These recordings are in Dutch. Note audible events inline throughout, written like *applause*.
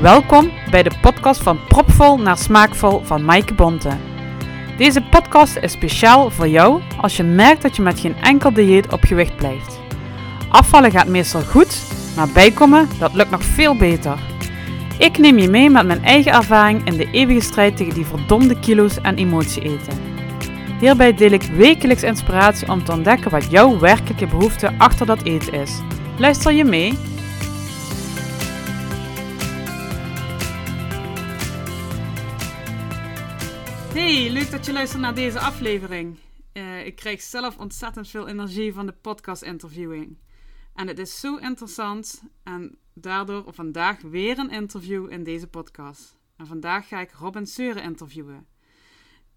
Welkom bij de podcast van Propvol naar Smaakvol van Maaike Bonte. Deze podcast is speciaal voor jou als je merkt dat je met geen enkel dieet op gewicht blijft. Afvallen gaat meestal goed, maar bijkomen dat lukt nog veel beter. Ik neem je mee met mijn eigen ervaring in de eeuwige strijd tegen die verdomde kilo's en emotie eten. Hierbij deel ik wekelijks inspiratie om te ontdekken wat jouw werkelijke behoefte achter dat eten is. Luister je mee? Hey, leuk dat je luistert naar deze aflevering. Uh, ik krijg zelf ontzettend veel energie van de podcast interviewing. En het is zo interessant en daardoor vandaag weer een interview in deze podcast. En vandaag ga ik Robin Seuren interviewen.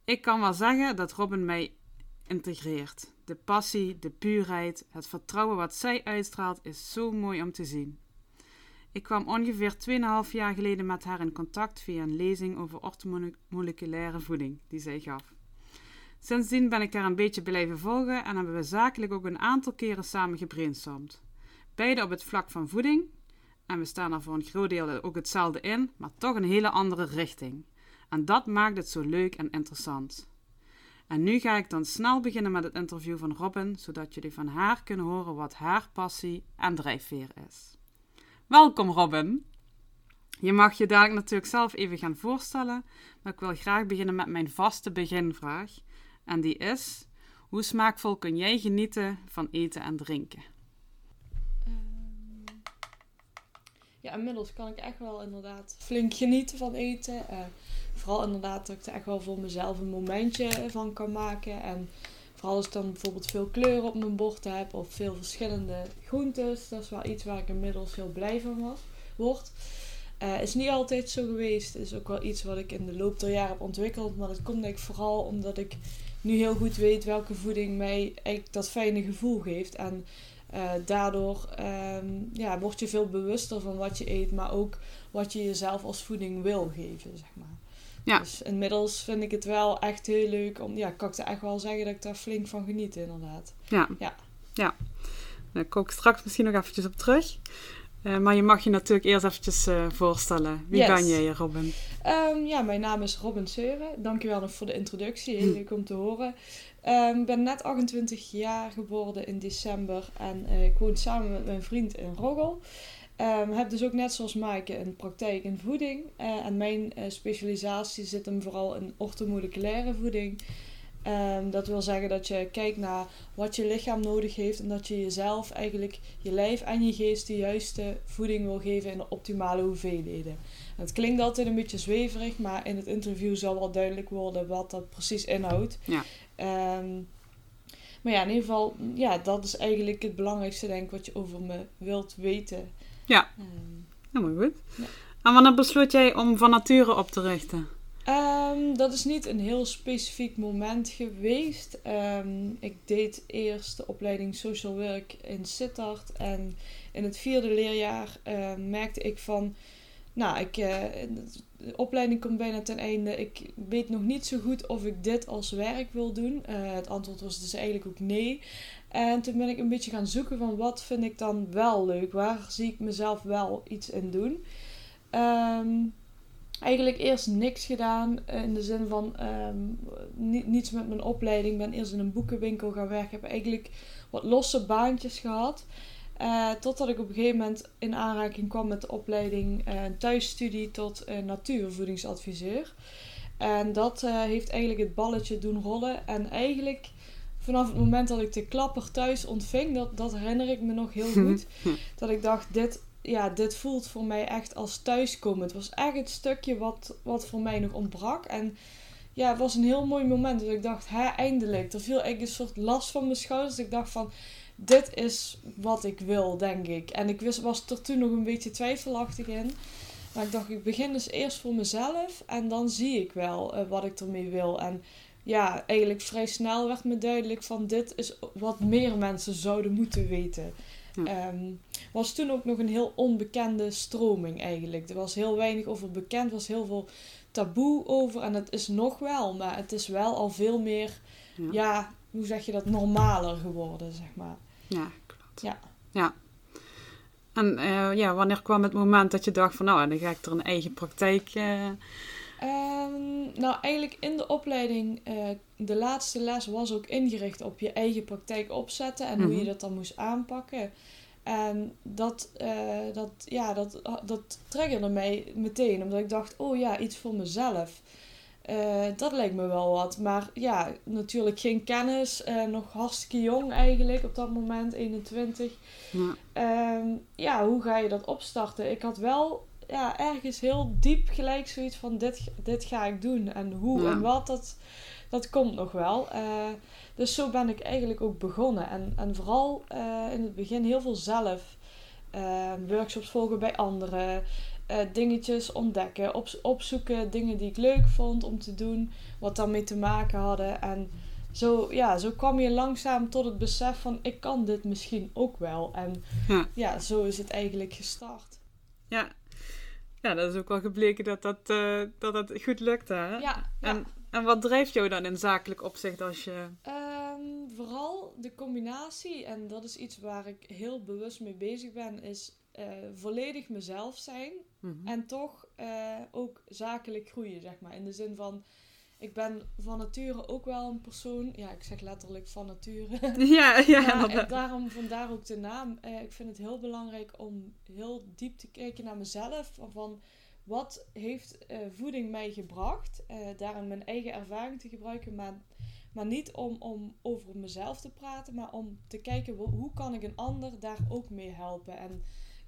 Ik kan wel zeggen dat Robin mij integreert. De passie, de puurheid, het vertrouwen wat zij uitstraalt is zo mooi om te zien. Ik kwam ongeveer 2,5 jaar geleden met haar in contact via een lezing over orthomoleculaire voeding die zij gaf. Sindsdien ben ik haar een beetje blijven volgen en hebben we zakelijk ook een aantal keren samen gebrainstormd. Beide op het vlak van voeding, en we staan er voor een groot deel ook hetzelfde in, maar toch een hele andere richting. En dat maakt het zo leuk en interessant. En nu ga ik dan snel beginnen met het interview van Robin, zodat jullie van haar kunnen horen wat haar passie en drijfveer is. Welkom Robin. Je mag je dadelijk natuurlijk zelf even gaan voorstellen, maar ik wil graag beginnen met mijn vaste beginvraag. En die is: hoe smaakvol kun jij genieten van eten en drinken? Ehm, ja, inmiddels kan ik echt wel inderdaad flink genieten van eten. Uh, vooral inderdaad dat ik er echt wel voor mezelf een momentje van kan maken. En vooral als ik dan bijvoorbeeld veel kleuren op mijn bord heb of veel verschillende groentes. Dat is wel iets waar ik inmiddels heel blij van was, word. Uh, is niet altijd zo geweest. Is ook wel iets wat ik in de loop der jaren heb ontwikkeld. Maar dat komt denk ik vooral omdat ik nu heel goed weet welke voeding mij eigenlijk dat fijne gevoel geeft. En uh, daardoor um, ja, word je veel bewuster van wat je eet, maar ook wat je jezelf als voeding wil geven, zeg maar. Ja. Dus inmiddels vind ik het wel echt heel leuk. Om, ja, kan ik er echt wel zeggen dat ik daar flink van geniet, inderdaad. Ja. Ja. ja. Daar kom ik straks misschien nog eventjes op terug. Uh, maar je mag je natuurlijk eerst eventjes uh, voorstellen. Wie ben jij, Robin? Um, ja, mijn naam is Robin Seuren. Dankjewel nog voor de introductie. Heel hm. leuk om te horen. Ehm, ik ben net 28 jaar geworden in december. En uh, ik woon samen met mijn vriend in Roggel. Um, heb dus ook net zoals Maaike een praktijk in voeding. Uh, en mijn uh, specialisatie zit hem vooral in orthomoleculaire voeding. Um, dat wil zeggen dat je kijkt naar wat je lichaam nodig heeft en dat je jezelf eigenlijk, je lijf en je geest de juiste voeding wil geven in de optimale hoeveelheden. het klinkt altijd een beetje zweverig, maar in het interview zal wel duidelijk worden wat dat precies inhoudt. Ja. Um, maar ja, in ieder geval, ja, dat is eigenlijk het belangrijkste denk ik wat je over me wilt weten. Ja, um, helemaal goed. Ja. En wanneer besloot jij om van nature op te richten? Um, dat is niet een heel specifiek moment geweest. Um, ik deed eerst de opleiding Social Work in Sittard. En in het vierde leerjaar uh, merkte ik van... Nou, ik, uh, de opleiding komt bijna ten einde. Ik weet nog niet zo goed of ik dit als werk wil doen. Uh, het antwoord was dus eigenlijk ook nee. En toen ben ik een beetje gaan zoeken van wat vind ik dan wel leuk? Waar zie ik mezelf wel iets in doen? Um, eigenlijk eerst niks gedaan. Eh, in de zin van um, niets met mijn opleiding. Ben eerst in een boekenwinkel gaan werken. Heb eigenlijk wat losse baantjes gehad. Uh, totdat ik op een gegeven moment in aanraking kwam met de opleiding uh, thuisstudie tot uh, natuurvoedingsadviseur. En dat heeft eigenlijk het balletje doen rollen. En eigenlijk vanaf het moment dat ik de klapper thuis ontving, dat, dat herinner ik me nog heel *laughs* goed. dat ik dacht, dit, ja, dit voelt voor mij echt als thuiskomen. Het was echt het stukje wat, wat voor mij nog ontbrak. En ja, het was een heel mooi moment. Dat ik dacht, hè, eindelijk. Er viel eigenlijk een soort last van mijn schouders. ik dacht van, dit is wat ik wil, denk ik. En ik wist, was er toen nog een beetje twijfelachtig in. Maar ik dacht, ik begin dus eerst voor mezelf. En dan zie ik wel uh, wat ik ermee wil. En ja, eigenlijk vrij snel werd me duidelijk van dit is wat meer mensen zouden moeten weten. Ja. Um, was toen ook nog een heel onbekende stroming eigenlijk. Er was heel weinig over bekend, er was heel veel taboe over. En het is nog wel, maar het is wel al veel meer, ja, ja hoe zeg je dat, normaler geworden, zeg maar. Ja, klopt. Ja. ja. En eh, ja, wanneer kwam het moment dat je dacht van nou, dan ga ik er een eigen praktijk... eh, Ehm, nou, eigenlijk in de opleiding, eh, de laatste les was ook ingericht op je eigen praktijk opzetten en hoe Mhm. je dat dan moest aanpakken. En dat, eh, dat, ja, dat, dat triggerde mij meteen, omdat ik dacht, oh ja, iets voor mezelf. Eh, dat lijkt me wel wat. Maar ja, natuurlijk geen kennis, nog hartstikke jong eigenlijk op dat moment, 21. ja. Ehm, ja, hoe ga je dat opstarten? Ik had wel ja, ergens heel diep gelijk zoiets van dit, dit ga ik doen. En hoe Ja. en wat, dat, dat komt nog wel. Eh, dus zo ben ik eigenlijk ook begonnen. En, en vooral eh, in het begin heel veel zelf. eh, workshops volgen bij anderen. dingetjes ontdekken, op, opzoeken, dingen die ik leuk vond om te doen, wat daarmee te maken hadden. En zo, ja, zo kwam je langzaam tot het besef van ik kan dit misschien ook wel. En Ja. ja, zo is het eigenlijk gestart. Ja. Ja, dat is ook wel gebleken dat dat, eh, dat, dat goed lukte. Hè? Ja, ja. En, en wat drijft jou dan in zakelijk opzicht als je... Ehm, vooral de combinatie, en dat is iets waar ik heel bewust mee bezig ben, is eh, volledig mezelf zijn Mhm. en toch eh, ook zakelijk groeien, zeg maar. In de zin van, ik ben van nature ook wel een persoon, ja, ik zeg letterlijk van nature. *laughs* Ja, ja, en daarom, vandaar ook de naam. Eh, ik vind het heel belangrijk om heel diep te kijken naar mezelf. Van, wat heeft eh, voeding mij gebracht? Eh daarin mijn eigen ervaring te gebruiken. Maar, maar niet om, om over mezelf te praten. Maar om te kijken hoe kan ik een ander daar ook mee helpen. En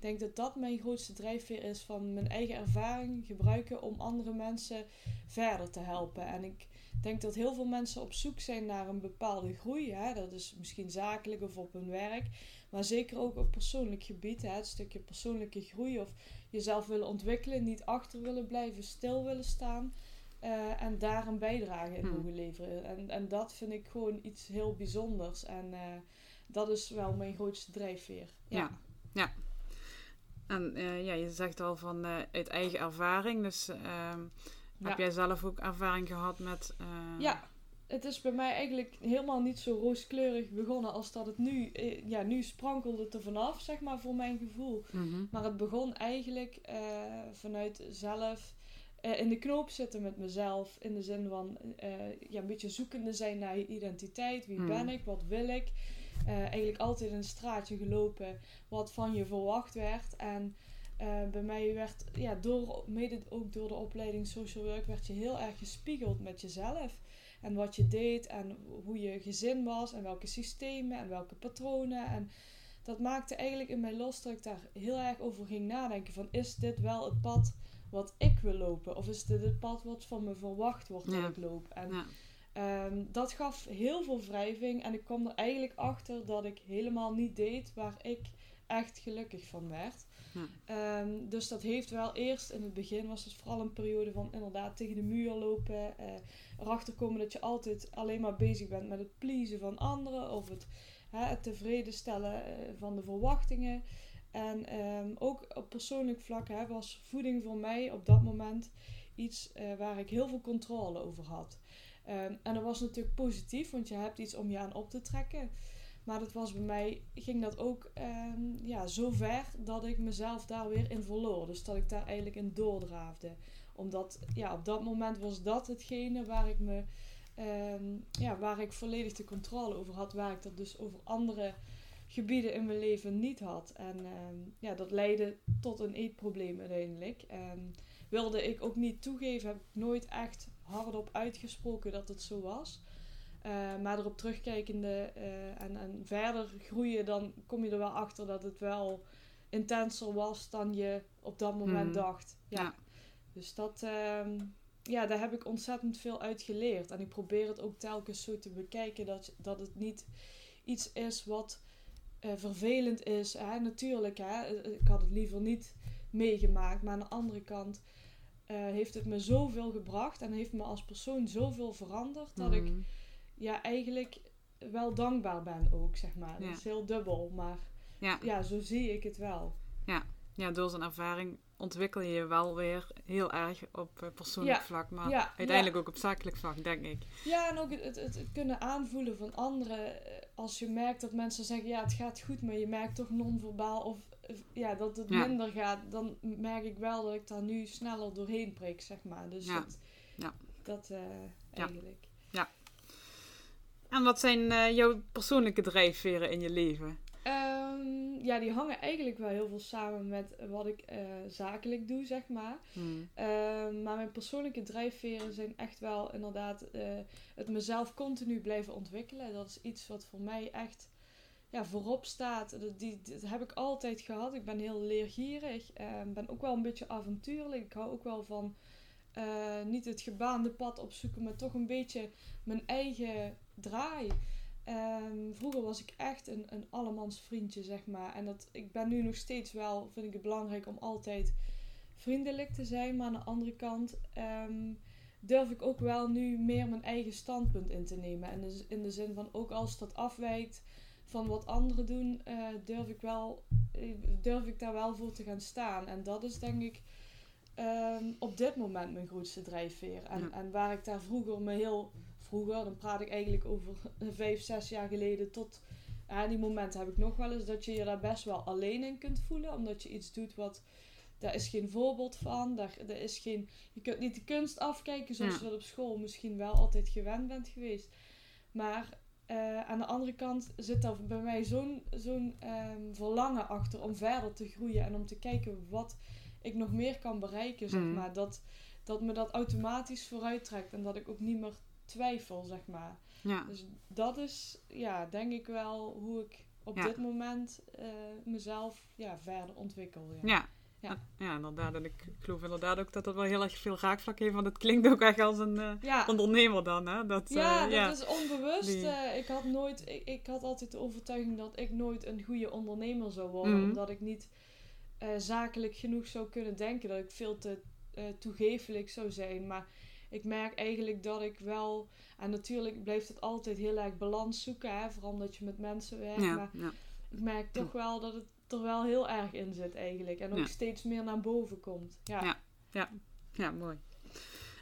denk dat dat mijn grootste drijfveer is. Van mijn eigen ervaring gebruiken om andere mensen verder te helpen. En ik denk dat heel veel mensen op zoek zijn naar een bepaalde groei. Hè? Dat is misschien zakelijk of op hun werk. Maar zeker ook op persoonlijk gebied. Hè? Het stukje persoonlijke groei of jezelf willen ontwikkelen. Niet achter willen blijven, stil willen staan. eh, en daar een bijdrage in Hmm. mogen leveren. En, en dat vind ik gewoon iets heel bijzonders. En eh, dat is wel mijn grootste drijfveer. Ja. ja. En eh, ja, je zegt al van eh, uit eigen ervaring. Dus ehm, heb jij zelf ook ervaring gehad met... eh, Ja, het is bij mij eigenlijk helemaal niet zo rooskleurig begonnen als dat het nu... Ja, nu sprankelde het er vanaf, zeg maar, voor mijn gevoel. mhm. Maar het begon eigenlijk vanuit zelf in de knoop zitten met mezelf. In de zin van ja, een beetje zoekende zijn naar je identiteit. Wie Hmm. ben ik? Wat wil ik? Eh, eigenlijk altijd een straatje gelopen wat van je verwacht werd. En eh, bij mij werd, ja, door, mede ook door de opleiding social work, werd je heel erg gespiegeld met jezelf. En wat je deed en hoe je gezin was en welke systemen en welke patronen. En dat maakte eigenlijk in mij los dat ik daar heel erg over ging nadenken. Van is dit wel het pad wat ik wil lopen? Of is dit het pad wat van me verwacht wordt Ja. dat ik loop? En Ja. Ehm, dat gaf heel veel wrijving. En ik kwam er eigenlijk achter dat ik helemaal niet deed waar ik echt gelukkig van werd. Ja. Ehm, dus dat heeft wel eerst in het begin was het vooral een periode van inderdaad tegen de muur lopen. eh, erachter komen dat je altijd alleen maar bezig bent met het pleasen van anderen. Of het, hè, het tevreden stellen eh, van de verwachtingen. En ehm, ook op persoonlijk vlak hè, was voeding voor mij op dat moment iets eh, waar ik heel veel controle over had. Ehm, en dat was natuurlijk positief, want je hebt iets om je aan op te trekken. Maar dat was bij mij, ging dat ook ehm, ja, zo ver dat ik mezelf daar weer in verloor. Dus dat ik daar eigenlijk in doordraafde. Omdat ja, op dat moment was dat hetgene waar ik me ehm, ja, waar ik volledig de controle over had. Waar ik dat dus over andere gebieden in mijn leven niet had. En ja, dat leidde tot een eetprobleem uiteindelijk. Wilde ik ook niet toegeven, heb ik nooit echt hardop uitgesproken dat het zo was. Eh, maar erop terugkijkende eh, en, en verder groeien, dan kom je er wel achter dat het wel intenser was dan je op dat moment Mhm. dacht. Ja. Ja. Dus dat, ehm, ja, daar heb ik ontzettend veel uit geleerd. En ik probeer het ook telkens zo te bekijken dat, dat het niet iets is wat eh, vervelend is. Hè? Natuurlijk, hè? ik had het liever niet meegemaakt. Maar aan de andere kant eh, heeft het me zoveel gebracht en heeft me als persoon zoveel veranderd dat ik Mhm. ja, eigenlijk wel dankbaar ben ook, zeg maar. Ja. Dat is heel dubbel, maar Ja. ja, zo zie ik het wel. ja, door zijn ervaring ontwikkel je je wel weer heel erg op eh, persoonlijk Ja. vlak. Maar Ja, uiteindelijk ook op zakelijk vlak, denk ik. Ja, en ook het, het, het, het kunnen aanvoelen van anderen. eh, Als je merkt dat mensen zeggen, ja, het gaat goed, maar je merkt toch non-verbaal of ja, dat het Ja. minder gaat, dan merk ik wel dat ik daar nu sneller doorheen prik, zeg maar. Dus Ja. dat, Ja. dat eh, eigenlijk. En wat zijn eh, jouw persoonlijke drijfveren in je leven? Ehm, ja, die hangen eigenlijk wel heel veel samen met wat ik eh, zakelijk doe, zeg maar. Hmm. Ehm, maar mijn persoonlijke drijfveren zijn echt wel inderdaad het mezelf continu blijven ontwikkelen. Dat is iets wat voor mij echt ja, voorop staat. Dat, die, heb ik altijd gehad. Ik ben heel leergierig. Ik ben ook wel een beetje avontuurlijk. Ik hou ook wel van eh, niet het gebaande pad opzoeken, maar toch een beetje mijn eigen draai. Ehm, vroeger was ik echt een, een allemans vriendje, zeg maar. En dat, ik ben nu nog steeds wel, vind ik het belangrijk om altijd vriendelijk te zijn. Maar aan de andere kant ehm, durf ik ook wel nu meer mijn eigen standpunt in te nemen. En dus in de zin van ook als dat afwijkt van wat anderen doen, eh, durf, ik wel, eh, durf ik daar wel voor te gaan staan. En dat is denk ik ehm, op dit moment mijn grootste drijfveer. En, Ja. en waar ik daar vroeger me heel... Vroeger, dan praat ik eigenlijk over *laughs* vijf, zes jaar geleden tot... Ja, die momenten heb ik nog wel eens dat je je daar best wel alleen in kunt voelen. Omdat je iets doet wat... Daar is geen voorbeeld van. Daar, daar is geen, je kunt niet de kunst afkijken zoals Ja. je dat op school misschien wel altijd gewend bent geweest. Maar eh, aan de andere kant zit er bij mij zo'n zo'n ehm, verlangen achter om verder te groeien. En om te kijken wat ik nog meer kan bereiken, zeg Mhm. maar. Dat, dat me dat automatisch vooruit trekt. En dat ik ook niet meer twijfel, zeg maar. Ja. Dus dat is, ja, denk ik wel hoe ik op Ja. dit moment eh, mezelf ja, verder ontwikkel. Ja. Ja. Ja. Ja. inderdaad. En ik, geloof inderdaad ook dat dat wel heel erg veel raakvlak heeft. Want het klinkt ook echt als een eh, Ja, ondernemer dan. Hè? Dat, ja, eh, dat is onbewust. Die- Eh, ik, had nooit, ik, ik had altijd de overtuiging dat ik nooit een goede ondernemer zou worden. Mhm. Omdat ik niet zakelijk genoeg zou kunnen denken. Dat ik veel te toegefelijk zou zijn. Maar ik merk eigenlijk dat ik wel... En natuurlijk blijft het altijd heel erg balans zoeken. Hè? Vooral omdat je met mensen werkt. ja, Maar ja. ik merk toch wel dat het er wel heel erg in zit eigenlijk. En ook Ja. steeds meer naar boven komt. Ja. Ja. ja, mooi.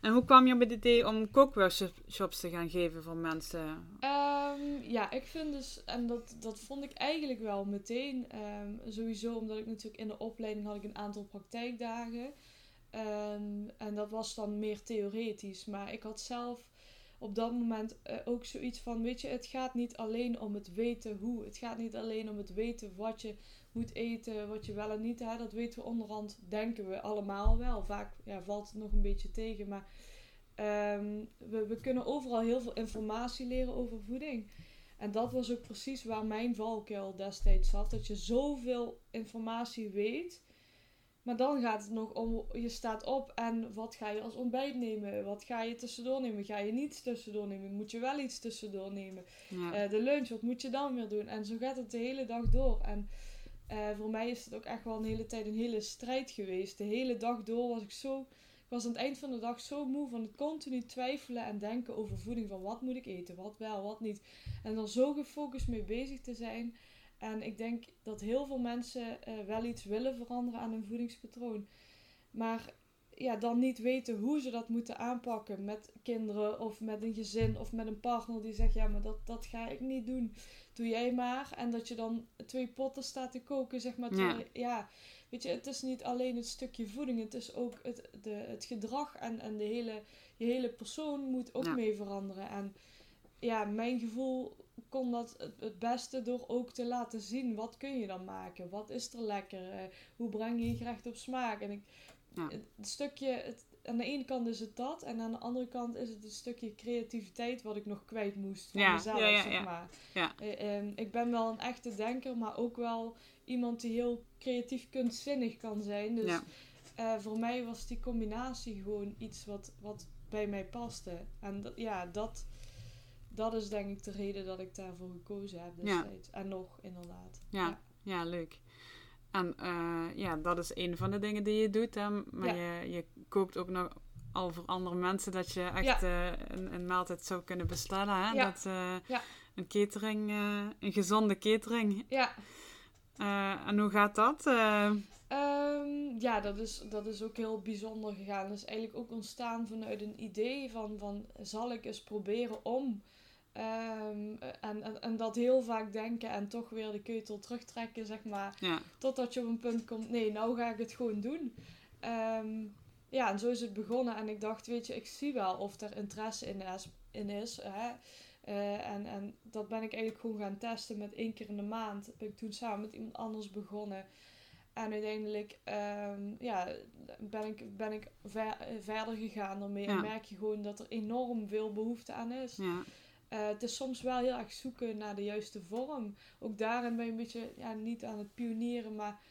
En hoe kwam je op het idee om kookworkshops te gaan geven voor mensen? Ehm, ja, ik vind dus, en dat, dat vond ik eigenlijk wel meteen, ehm, sowieso omdat ik natuurlijk in de opleiding had ik een aantal praktijkdagen. Ehm, en dat was dan meer theoretisch, maar ik had zelf op dat moment eh, ook zoiets van, weet je, het gaat niet alleen om het weten hoe. Het gaat niet alleen om het weten wat je moet eten, wat je wel en niet. Hè. Dat weten we onderhand, denken we allemaal wel. Vaak ja, valt het nog een beetje tegen, maar ehm, we, we kunnen overal heel veel informatie leren over voeding. En dat was ook precies waar mijn valkuil destijds zat. Dat je zoveel informatie weet. Maar dan gaat het nog om, je staat op en wat ga je als ontbijt nemen? Wat ga je tussendoor nemen? Ga je niets tussendoor nemen? Moet je wel iets tussendoor nemen? Ja. Eh, de lunch, wat moet je dan weer doen? En zo gaat het de hele dag door. En eh, voor mij is het ook echt wel een hele tijd een hele strijd geweest. De hele dag door was ik zo... Ik was aan het eind van de dag zo moe van het continu twijfelen en denken over voeding. Van wat moet ik eten, wat wel, wat niet. En er zo gefocust mee bezig te zijn. En ik denk dat heel veel mensen eh, wel iets willen veranderen aan hun voedingspatroon. Maar ja, dan niet weten hoe ze dat moeten aanpakken met kinderen of met een gezin of met een partner die zegt, ja, maar dat, dat ga ik niet doen. Doe jij maar. En dat je dan twee potten staat te koken, zeg maar. Ja. weet je, het is niet alleen het stukje voeding, het is ook het, de, het gedrag en, en de hele, je hele persoon moet ook Ja. mee veranderen. En ja, mijn gevoel kon dat het, het beste door ook te laten zien. Wat kun je dan maken? Wat is er lekker? Eh, hoe breng je je gerecht op smaak? En ik, Ja. het, het stukje, het, aan de ene kant is het dat. En aan de andere kant is het een stukje creativiteit wat ik nog kwijt moest van Ja, mezelf, ja, ja, zeg maar. Ja. Eh, ehm, ik ben wel een echte denker, maar ook wel iemand die heel creatief kunstzinnig kan zijn. Dus eh, voor mij was die combinatie gewoon iets wat, wat bij mij paste. En dat, ja, dat, dat is denk ik de reden dat ik daarvoor gekozen heb Ja. En nog, inderdaad. Ja, ja, leuk. En eh, ja, dat is een van de dingen die je doet. Hè? Maar je, je kookt ook nog al voor andere mensen dat je echt eh, een, een maaltijd zou kunnen bestellen. Hè? Dat, eh. Een catering, een gezonde catering. Ja, en hoe gaat dat? Eh, Ehm, ja, dat is, dat is ook heel bijzonder gegaan. Dat is eigenlijk ook ontstaan vanuit een idee van, van zal ik eens proberen om Ehm, en, en, en dat heel vaak denken en toch weer de keutel terugtrekken, zeg maar. Ja. Totdat je op een punt komt, nee, nou ga ik het gewoon doen. Ehm, ja, en zo is het begonnen. En ik dacht, weet je, ik zie wel of er interesse in is. In is hè? Eh, en, en dat ben ik eigenlijk gewoon gaan testen met één keer in de maand. Ben ik toen samen met iemand anders begonnen. En uiteindelijk ehm, ja, ben ik, ben ik ver, verder gegaan ermee. En merk je gewoon dat er enorm veel behoefte aan is. Ja. Eh, het is soms wel heel erg zoeken naar de juiste vorm. Ook daarin ben je een beetje ja, niet aan het pionieren, maar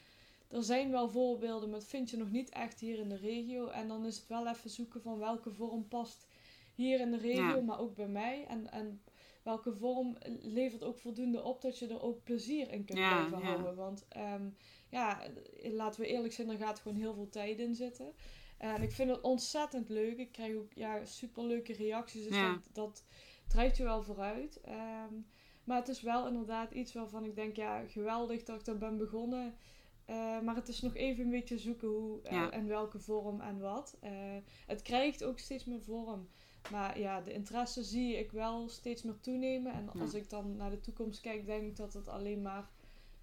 er zijn wel voorbeelden, maar dat vind je nog niet echt hier in de regio. En dan is het wel even zoeken van welke vorm past hier in de regio, Ja. maar ook bij mij. En, en welke vorm levert ook voldoende op dat je er ook plezier in kunt Ja, blijven ja. houden. Want ehm, ja, laten we eerlijk zijn, er gaat gewoon heel veel tijd in zitten. En ik vind het ontzettend leuk. Ik krijg ook ja, superleuke reacties. Dus dat, dat drijft je wel vooruit. Ehm, maar het is wel inderdaad iets waarvan ik denk, ja, geweldig dat ik daar ben begonnen. Eh, maar het is nog even een beetje zoeken hoe eh, Ja. en welke vorm en wat. Eh, het krijgt ook steeds meer vorm. Maar ja, de interesse zie ik wel steeds meer toenemen. En Ja. als ik dan naar de toekomst kijk, denk ik dat het alleen maar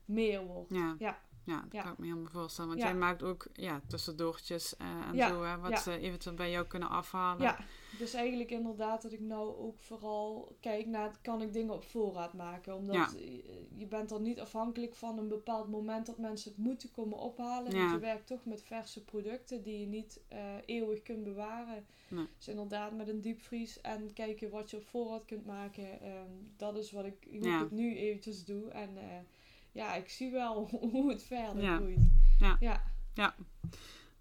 meer wordt. Ja. Ja. Ja, dat Ja. kan ik me helemaal voorstellen. Want Ja. jij maakt ook ja, tussendoortjes eh, en Ja, zo, hè, wat ze eventueel bij jou kunnen afhalen. Ja, dus eigenlijk inderdaad dat ik nou ook vooral kijk naar, kan ik dingen op voorraad maken? Omdat je- je bent er niet afhankelijk van een bepaald moment dat mensen het moeten komen ophalen. Want je werkt toch met verse producten die je niet eh, eeuwig kunt bewaren. Nee. Dus inderdaad met een diepvries en kijken wat je op voorraad kunt maken. Ehm, dat is wat ik, hoe Ja. ik het nu eventjes doe. En eh, ja, ik zie wel *laughs* hoe het verder Ja. groeit. Ja. ja.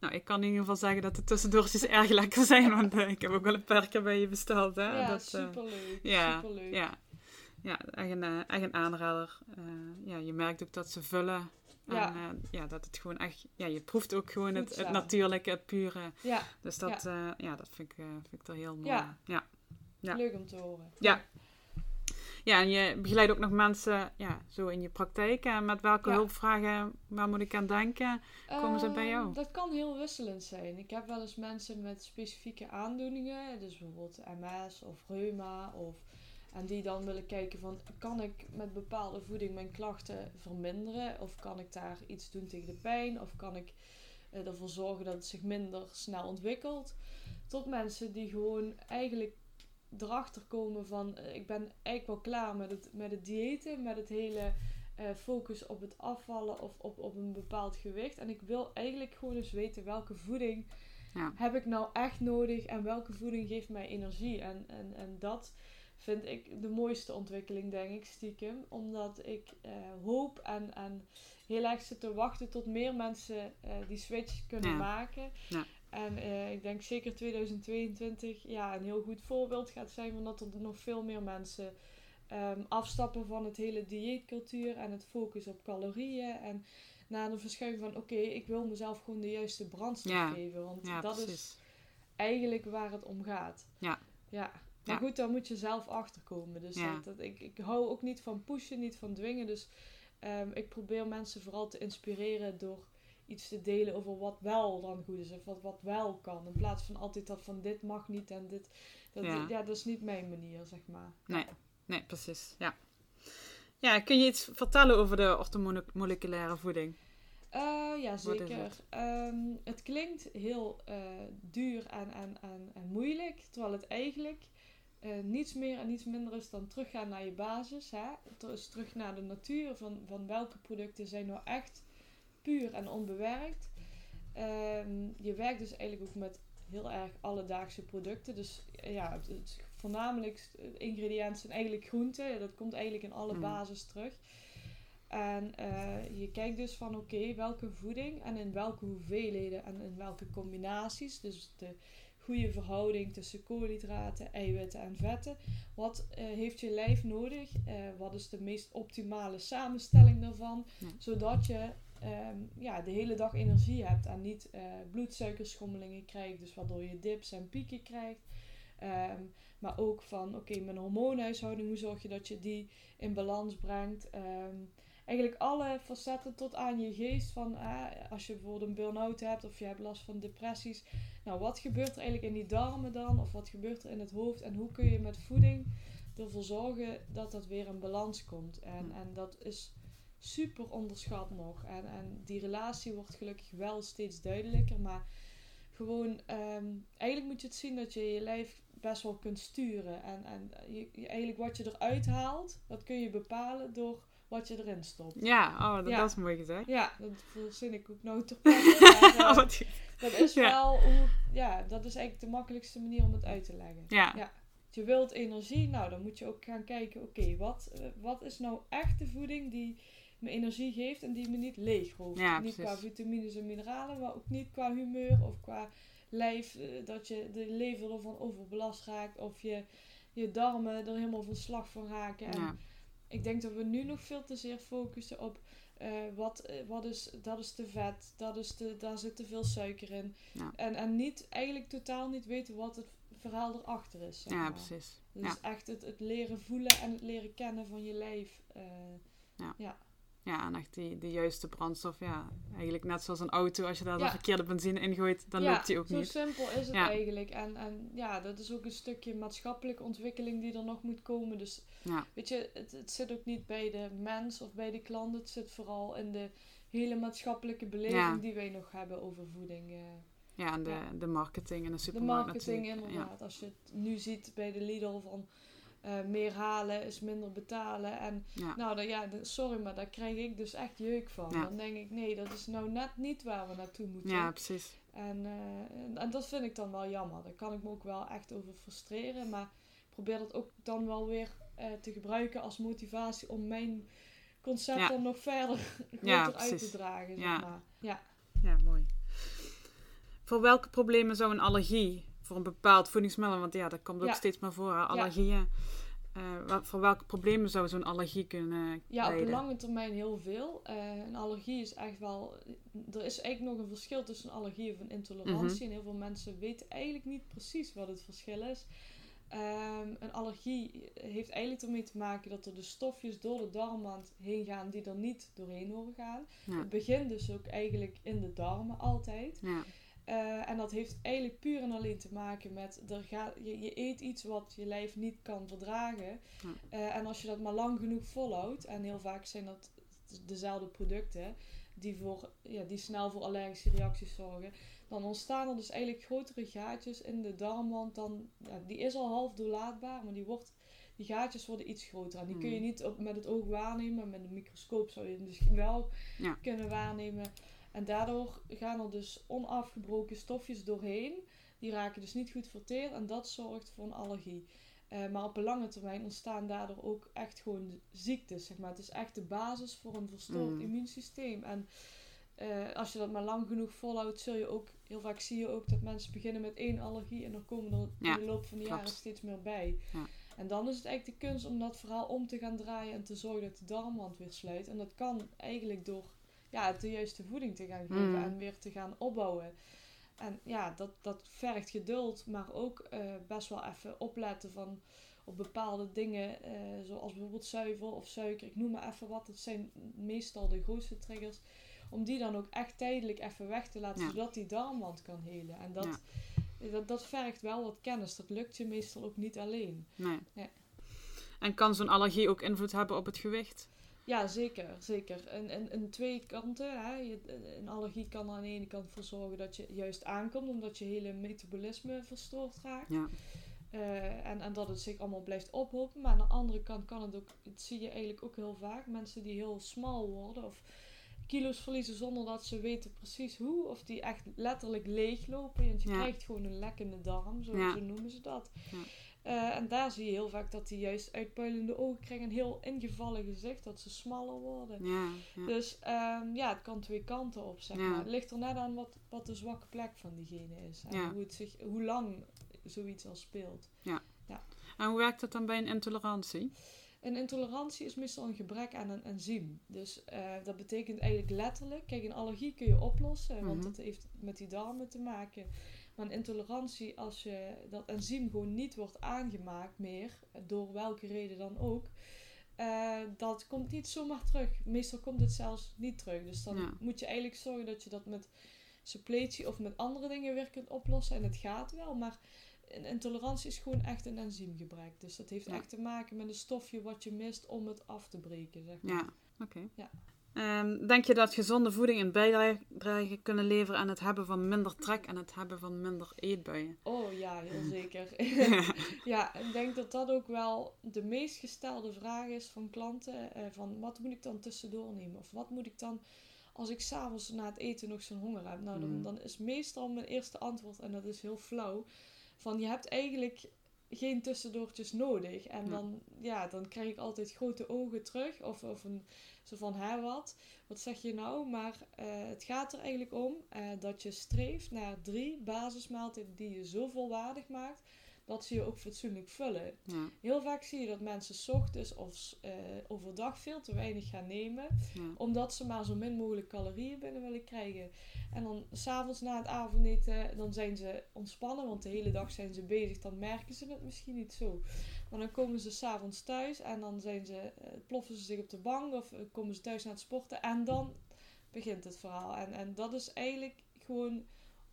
Nou, ik kan in ieder geval zeggen dat de tussendoortjes erg lekker zijn. Want eh, ik heb ook wel een paar keer bij je besteld. Hè? Ja, dat, eh, superleuk. ja, superleuk. ja, ja, echt een, eh, echt een aanrader. Ja, je merkt ook dat ze vullen. Ja. En ja, dat het gewoon echt... Ja, je proeft ook gewoon het, natuurlijke, het pure. ja. Dus dat, ja. ja, dat vind ik, vind ik er heel mooi. Ja. ja. Ja. leuk om te horen. Ja. Ja, en je begeleidt ook nog mensen ja, zo in je praktijk. En met welke Ja. hulpvragen, waar moet ik aan denken? Komen ze bij jou? Ehm, Dat kan heel wisselend zijn. Ik heb wel eens mensen met specifieke aandoeningen, dus bijvoorbeeld MS of reuma, of, en die dan willen kijken van, kan ik met bepaalde voeding mijn klachten verminderen? Of kan ik daar iets doen tegen de pijn? Of kan ik eh, ervoor zorgen dat het zich minder snel ontwikkelt? Tot mensen die gewoon eigenlijk erachter komen van, eh, ik ben eigenlijk wel klaar met het, met het diëten, met het hele eh, focus op het afvallen of op, op een bepaald gewicht. En ik wil eigenlijk gewoon eens weten welke voeding Ja. heb ik nou echt nodig en welke voeding geeft mij energie. En, en, en dat vind ik de mooiste ontwikkeling, denk ik, stiekem. Omdat ik eh, hoop en, en heel erg zit te wachten tot meer mensen die switch kunnen Ja. maken. Ja. En eh, ik denk zeker 2022 ja, een heel goed voorbeeld gaat zijn van dat er nog veel meer mensen ehm, afstappen van het hele dieetcultuur en het focus op calorieën. En naar de verschuiving van oké, ik wil mezelf gewoon de juiste brandstof Ja. geven. Want Ja, dat is eigenlijk waar het om gaat. Ja. Ja. Maar Ja. goed, daar moet je zelf achter komen. Dus dat, ik, ik hou ook niet van pushen, niet van dwingen. Dus ehm, ik probeer mensen vooral te inspireren door iets te delen over wat wel dan goed is. Of wat, wat wel kan. In plaats van altijd dat van dit mag niet en dit. Dat, Ja. ja. dat is niet mijn manier, zeg maar. Nee, nee, precies. Ja. ja, kun je iets vertellen over de orthomoleculaire voeding? Eh, ja, zeker. het? Ehm, het klinkt heel eh, duur en, en, en, en moeilijk, terwijl het eigenlijk eh, niets meer en niets minder is dan teruggaan naar je basis. Hè? Dus terug naar de natuur van, van welke producten zijn nou echt puur en onbewerkt. Ehm, je werkt dus eigenlijk ook met heel erg alledaagse producten. Dus eh, ja, het, het voornamelijk ingrediënten zijn eigenlijk groenten. Dat komt eigenlijk in alle Mm. basis terug. En eh, je kijkt dus van oké, welke voeding en in welke hoeveelheden en in welke combinaties. Dus de goede verhouding tussen koolhydraten, eiwitten en vetten. Wat eh, heeft je lijf nodig? Eh, wat is de meest optimale samenstelling daarvan? Ja. Zodat je ehm, ja, de hele dag energie hebt en niet eh, bloedsuikerschommelingen krijgt. Dus waardoor je dips en pieken krijgt. Ehm, maar ook van, oké, mijn hormoonhuishouding, hoe zorg je dat je die in balans brengt? Ehm, eigenlijk alle facetten tot aan je geest. Van eh, als je bijvoorbeeld een burn-out hebt of je hebt last van depressies. Nou, wat gebeurt er eigenlijk in die darmen dan? Of wat gebeurt er in het hoofd? En hoe kun je met voeding ervoor zorgen dat dat weer in balans komt. En, en dat is super onderschat nog. En, en die relatie wordt gelukkig wel steeds duidelijker. Maar gewoon, ehm, eigenlijk moet je het zien dat je je lijf best wel kunt sturen. En, en je, je- eigenlijk wat je eruit haalt, dat kun je bepalen door wat je erin stopt. Ja, oh, dat, Ja. dat is mooi gezegd. Ja, dat verzin ik ook *laughs* plekke. maar, *laughs* eh, Oh, dat is Ja. wel hoe, ja, dat is eigenlijk de makkelijkste manier om het uit te leggen. Ja. Ja. Je wilt energie, nou dan moet je ook gaan kijken, oké, wat, eh, wat is nou echt de voeding die me energie geeft en die me niet leeg. Ja, niet qua vitamines en mineralen, maar ook niet qua humeur of qua lijf, eh, dat je de lever ervan overbelast raakt of je, je darmen er helemaal van slag van raken. En Ja. ik denk dat we nu nog veel te zeer focussen op eh, wat, eh, wat is, dat is te vet, dat is te, daar zit te veel suiker in. Ja. En, en niet, eigenlijk totaal niet weten wat het verhaal erachter is. Zeg ja, precies. Dus Ja. echt het, het leren voelen en het leren kennen van je lijf. Ja, en echt die, de juiste brandstof. Ja, eigenlijk net zoals een auto. Als je daar Ja. de verkeerde benzine ingooit, dan ja, loopt die ook zo niet. simpel is het Ja. eigenlijk. En, en ja, dat is ook een stukje maatschappelijke ontwikkeling die er nog moet komen. Dus Ja, weet je, het, het zit ook niet bij de mens of bij de klant. Het zit vooral in de hele maatschappelijke beleving Ja. die wij nog hebben over voeding. eh. ja en de, Ja. de marketing en de de supermarkt marketing natuurlijk. inderdaad. Als je het nu ziet bij de Lidl van eh, meer halen is minder betalen. En Ja, nou, dan, ja, sorry, maar daar krijg ik dus echt jeuk van. Ja. Dan denk ik, nee, dat is nou net niet waar we naartoe moeten. ja, precies. En, eh, en, en dat vind ik dan wel jammer. Daar kan ik me ook wel echt over frustreren. Maar ik probeer dat ook dan wel weer eh, te gebruiken als motivatie om mijn concept Ja. dan nog verder *laughs* Ja, uit te dragen. Zeg Ja. maar. ja. Ja, mooi. Voor welke problemen zou een allergie voor een bepaald voedingsmiddel, want ja, dat komt ook Ja. steeds maar voor, allergieën. Eh, wa- voor welke problemen zou zo'n allergie kunnen Ja, op lange termijn heel veel. Eh, een allergie is echt wel. Er is eigenlijk nog een verschil tussen een allergie of een intolerantie. Mhm. En heel veel mensen weten eigenlijk niet precies wat het verschil is. Ehm, een allergie heeft eigenlijk ermee te maken dat er de stofjes door de darmwand heen gaan die er niet doorheen horen gaan. Ja. Het begint dus ook eigenlijk in de darmen altijd. Ja, Eh, en dat heeft eigenlijk puur en alleen te maken met, er gaat, je, je eet iets wat je lijf niet kan verdragen. Eh, en als je dat maar lang genoeg volhoudt, en heel vaak zijn dat dezelfde producten, die, voor, ja, die snel voor allergische reacties zorgen, dan ontstaan er dus eigenlijk grotere gaatjes in de darmwand. Dan, ja, die is al half doorlaatbaar, maar die, wordt, die gaatjes worden iets groter. En die kun je Hmm. niet op, met het oog waarnemen, met een microscoop zou je het dus wel Ja. kunnen waarnemen. En daardoor gaan er dus onafgebroken stofjes doorheen. Die raken dus niet goed verteerd en dat zorgt voor een allergie. Eh, maar op een lange termijn ontstaan daardoor ook echt gewoon ziektes. Zeg maar. Het is echt de basis voor een verstoord Mm. immuunsysteem. En eh, als je dat maar lang genoeg volhoudt, zul je ook, heel vaak zie je ook dat mensen beginnen met één allergie en dan komen er Ja, in de loop van de klopt. jaren steeds meer bij. Ja. En dan is het eigenlijk de kunst om dat verhaal om te gaan draaien en te zorgen dat de darmwand weer sluit. En dat kan eigenlijk door ja, de juiste voeding te gaan geven Mm. en weer te gaan opbouwen. En ja, dat, dat vergt geduld, maar ook eh, best wel even opletten van op bepaalde dingen, eh, zoals bijvoorbeeld zuivel of suiker. Ik noem maar even wat, dat zijn meestal de grootste triggers. Om die dan ook echt tijdelijk even weg te laten, Ja. zodat die darmwand kan helen. En dat, dat, dat vergt wel wat kennis. Dat lukt je meestal ook niet alleen. nee. Ja. En kan zo'n allergie ook invloed hebben op het gewicht? Ja, zeker. zeker. En, en, en twee kanten. Hè. Je, een allergie kan er aan de ene kant voor zorgen dat je juist aankomt, omdat je hele metabolisme verstoord raakt. Ja. Eh, en, en dat het zich allemaal blijft ophopen. Maar aan de andere kant kan het ook, dat zie je eigenlijk ook heel vaak, mensen die heel smal worden of kilo's verliezen zonder dat ze weten precies hoe. Of die echt letterlijk leeglopen. Want je Ja. krijgt gewoon een lekkende darm, zo, Ja. zo noemen ze dat. Ja. Eh, en daar zie je heel vaak dat die juist uitpuilende ogen krijgen. Een heel ingevallen gezicht, dat ze smaller worden. Ja, ja. Dus ehm, ja, het kan twee kanten op, zeg Ja. maar. Het ligt er net aan wat, wat de zwakke plek van diegene is. En Ja. hoe, het zich, hoe lang zoiets al speelt. En hoe werkt dat dan bij een intolerantie? Een intolerantie is meestal een gebrek aan een enzym. Dus eh, dat betekent eigenlijk letterlijk... Kijk, een allergie kun je oplossen, want Mhm. dat heeft met die darmen te maken. Maar intolerantie, als je dat enzym gewoon niet wordt aangemaakt meer... door welke reden dan ook... eh, dat komt niet zomaar terug. Meestal komt het zelfs niet terug. Dus dan Ja. moet je eigenlijk zorgen dat je dat met suppletie of met andere dingen weer kunt oplossen. En het gaat wel, maar een intolerantie is gewoon echt een enzymgebrek. Dus dat heeft Ja. echt te maken met een stofje wat je mist om het af te breken, zeg maar. Ja, oké. Ja. Ehm, denk je dat gezonde voeding een bijdrage kunnen leveren aan het hebben van minder trek en het hebben van minder eetbuien? Oh ja, heel zeker. *laughs* *laughs* ja, ik denk dat dat ook wel de meest gestelde vraag is van klanten. eh, van wat moet ik dan tussendoor nemen? Of wat moet ik dan als ik s'avonds na het eten nog zo'n honger heb? Nou, dan, Mm. dan is meestal mijn eerste antwoord, en dat is heel flauw, van je hebt eigenlijk geen tussendoortjes nodig. En Ja. dan, ja, dan krijg ik altijd grote ogen terug. Of, of een, zo van, hè wat? Wat zeg je nou? Maar eh, het gaat er eigenlijk om eh, dat je streeft naar drie basismaaltijden die je zo volwaardig maakt dat ze je ook fatsoenlijk vullen. Ja, Heel vaak zie je dat mensen 's ochtends of eh, overdag veel te weinig gaan nemen, ja, omdat ze maar zo min mogelijk calorieën binnen willen krijgen. En dan s'avonds na het avondeten, dan zijn ze ontspannen, want de hele dag zijn ze bezig, dan merken ze het misschien niet zo. Maar dan komen ze s'avonds thuis en dan zijn ze, eh, ploffen ze zich op de bank of eh, komen ze thuis naar het sporten en dan begint het verhaal. En, en dat is eigenlijk gewoon,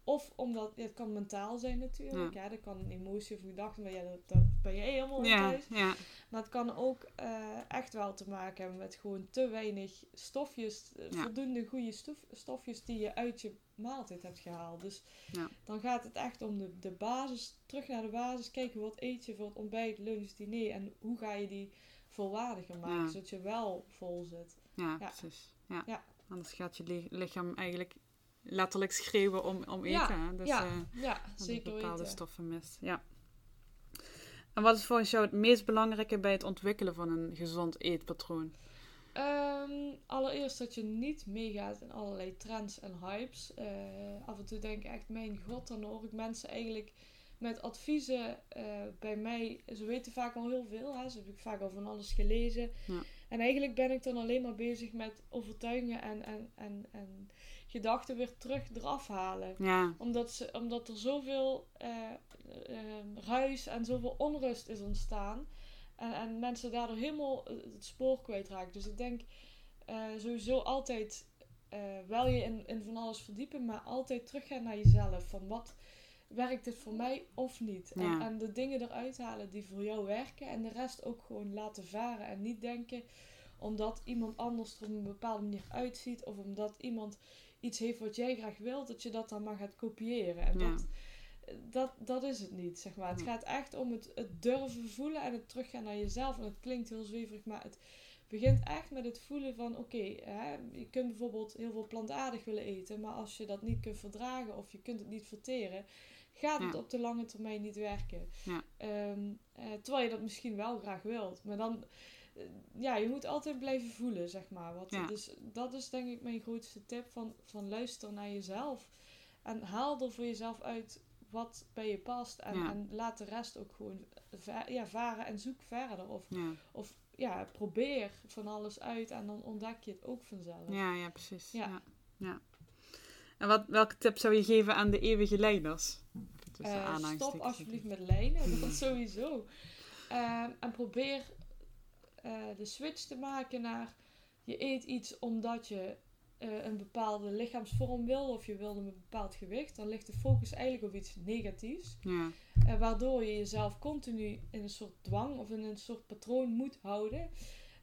of omdat, het kan mentaal zijn natuurlijk, ja. dat kan een emotie of gedachte, maar ja, dat, dat ben jij helemaal ja, thuis. ja, Maar het kan ook eh, echt wel te maken hebben met gewoon te weinig stofjes, eh, Ja. voldoende goede stof, stofjes die je uit je maaltijd hebt gehaald. Dus dan gaat het echt om de, de basis, terug naar de basis, kijken wat eet je voor het ontbijt, lunch, diner en hoe ga je die volwaardiger maken, zodat je wel vol zit. ja, precies. Ja. Ja. Anders gaat je li- lichaam eigenlijk letterlijk schreeuwen om, om eten. Ja? Dus, ja, het zeker bepaalde weten. stoffen mist. Ja. En wat is volgens jou het meest belangrijke bij het ontwikkelen van een gezond eetpatroon? Ehm, allereerst dat je niet meegaat in allerlei trends en hypes. Eh, af en toe denk ik echt, mijn god, dan hoor ik mensen eigenlijk met adviezen eh, bij mij. Ze weten vaak al heel veel, hè? ze hebben vaak al van alles gelezen. Ja. En eigenlijk ben ik dan alleen maar bezig met overtuigingen en, en, en, en gedachten weer terug eraf halen Ja, omdat, ze, omdat er zoveel eh, eh, ruis en zoveel onrust is ontstaan. En, en mensen daardoor helemaal het spoor kwijtraken. Dus ik denk eh, sowieso altijd eh, wel je in, in van alles verdiepen, maar altijd teruggaan naar jezelf. Van wat werkt dit voor mij of niet? En, en de dingen eruit halen die voor jou werken. En de rest ook gewoon laten varen. En niet denken omdat iemand anders er op een bepaalde manier uitziet. Of omdat iemand iets heeft wat jij graag wilt, dat je dat dan maar gaat kopiëren. En Ja. dat, dat, dat is het niet, zeg maar. Het gaat echt om het, het durven voelen en het teruggaan naar jezelf. En het klinkt heel zweverig, maar het begint echt met het voelen van... Oké, je kunt bijvoorbeeld heel veel plantaardig willen eten... maar als je dat niet kunt verdragen of je kunt het niet verteren... gaat het Ja. op de lange termijn niet werken. Ja. Ehm, eh, terwijl je dat misschien wel graag wilt. Maar dan... eh, ja, je moet altijd blijven voelen, zeg maar. Wat, Ja. Dus dat is denk ik mijn grootste tip van, van luister naar jezelf. En haal er voor jezelf uit wat bij je past. En, Ja. en laat de rest ook gewoon ja, varen en zoek verder. Of, ja, of ja, probeer van alles uit en dan ontdek je het ook vanzelf. ja, ja precies. Ja. Ja. En wat, welke tip zou je geven aan de eeuwige leiders? Eh, stop alsjeblieft met lijnen, *laughs* dat sowieso. Ehm, en probeer de switch te maken naar je eet iets omdat je eh, een bepaalde lichaamsvorm wil of je wil een bepaald gewicht. Dan ligt de focus eigenlijk op iets negatiefs. Ja, Eh, waardoor je jezelf continu in een soort dwang of in een soort patroon moet houden.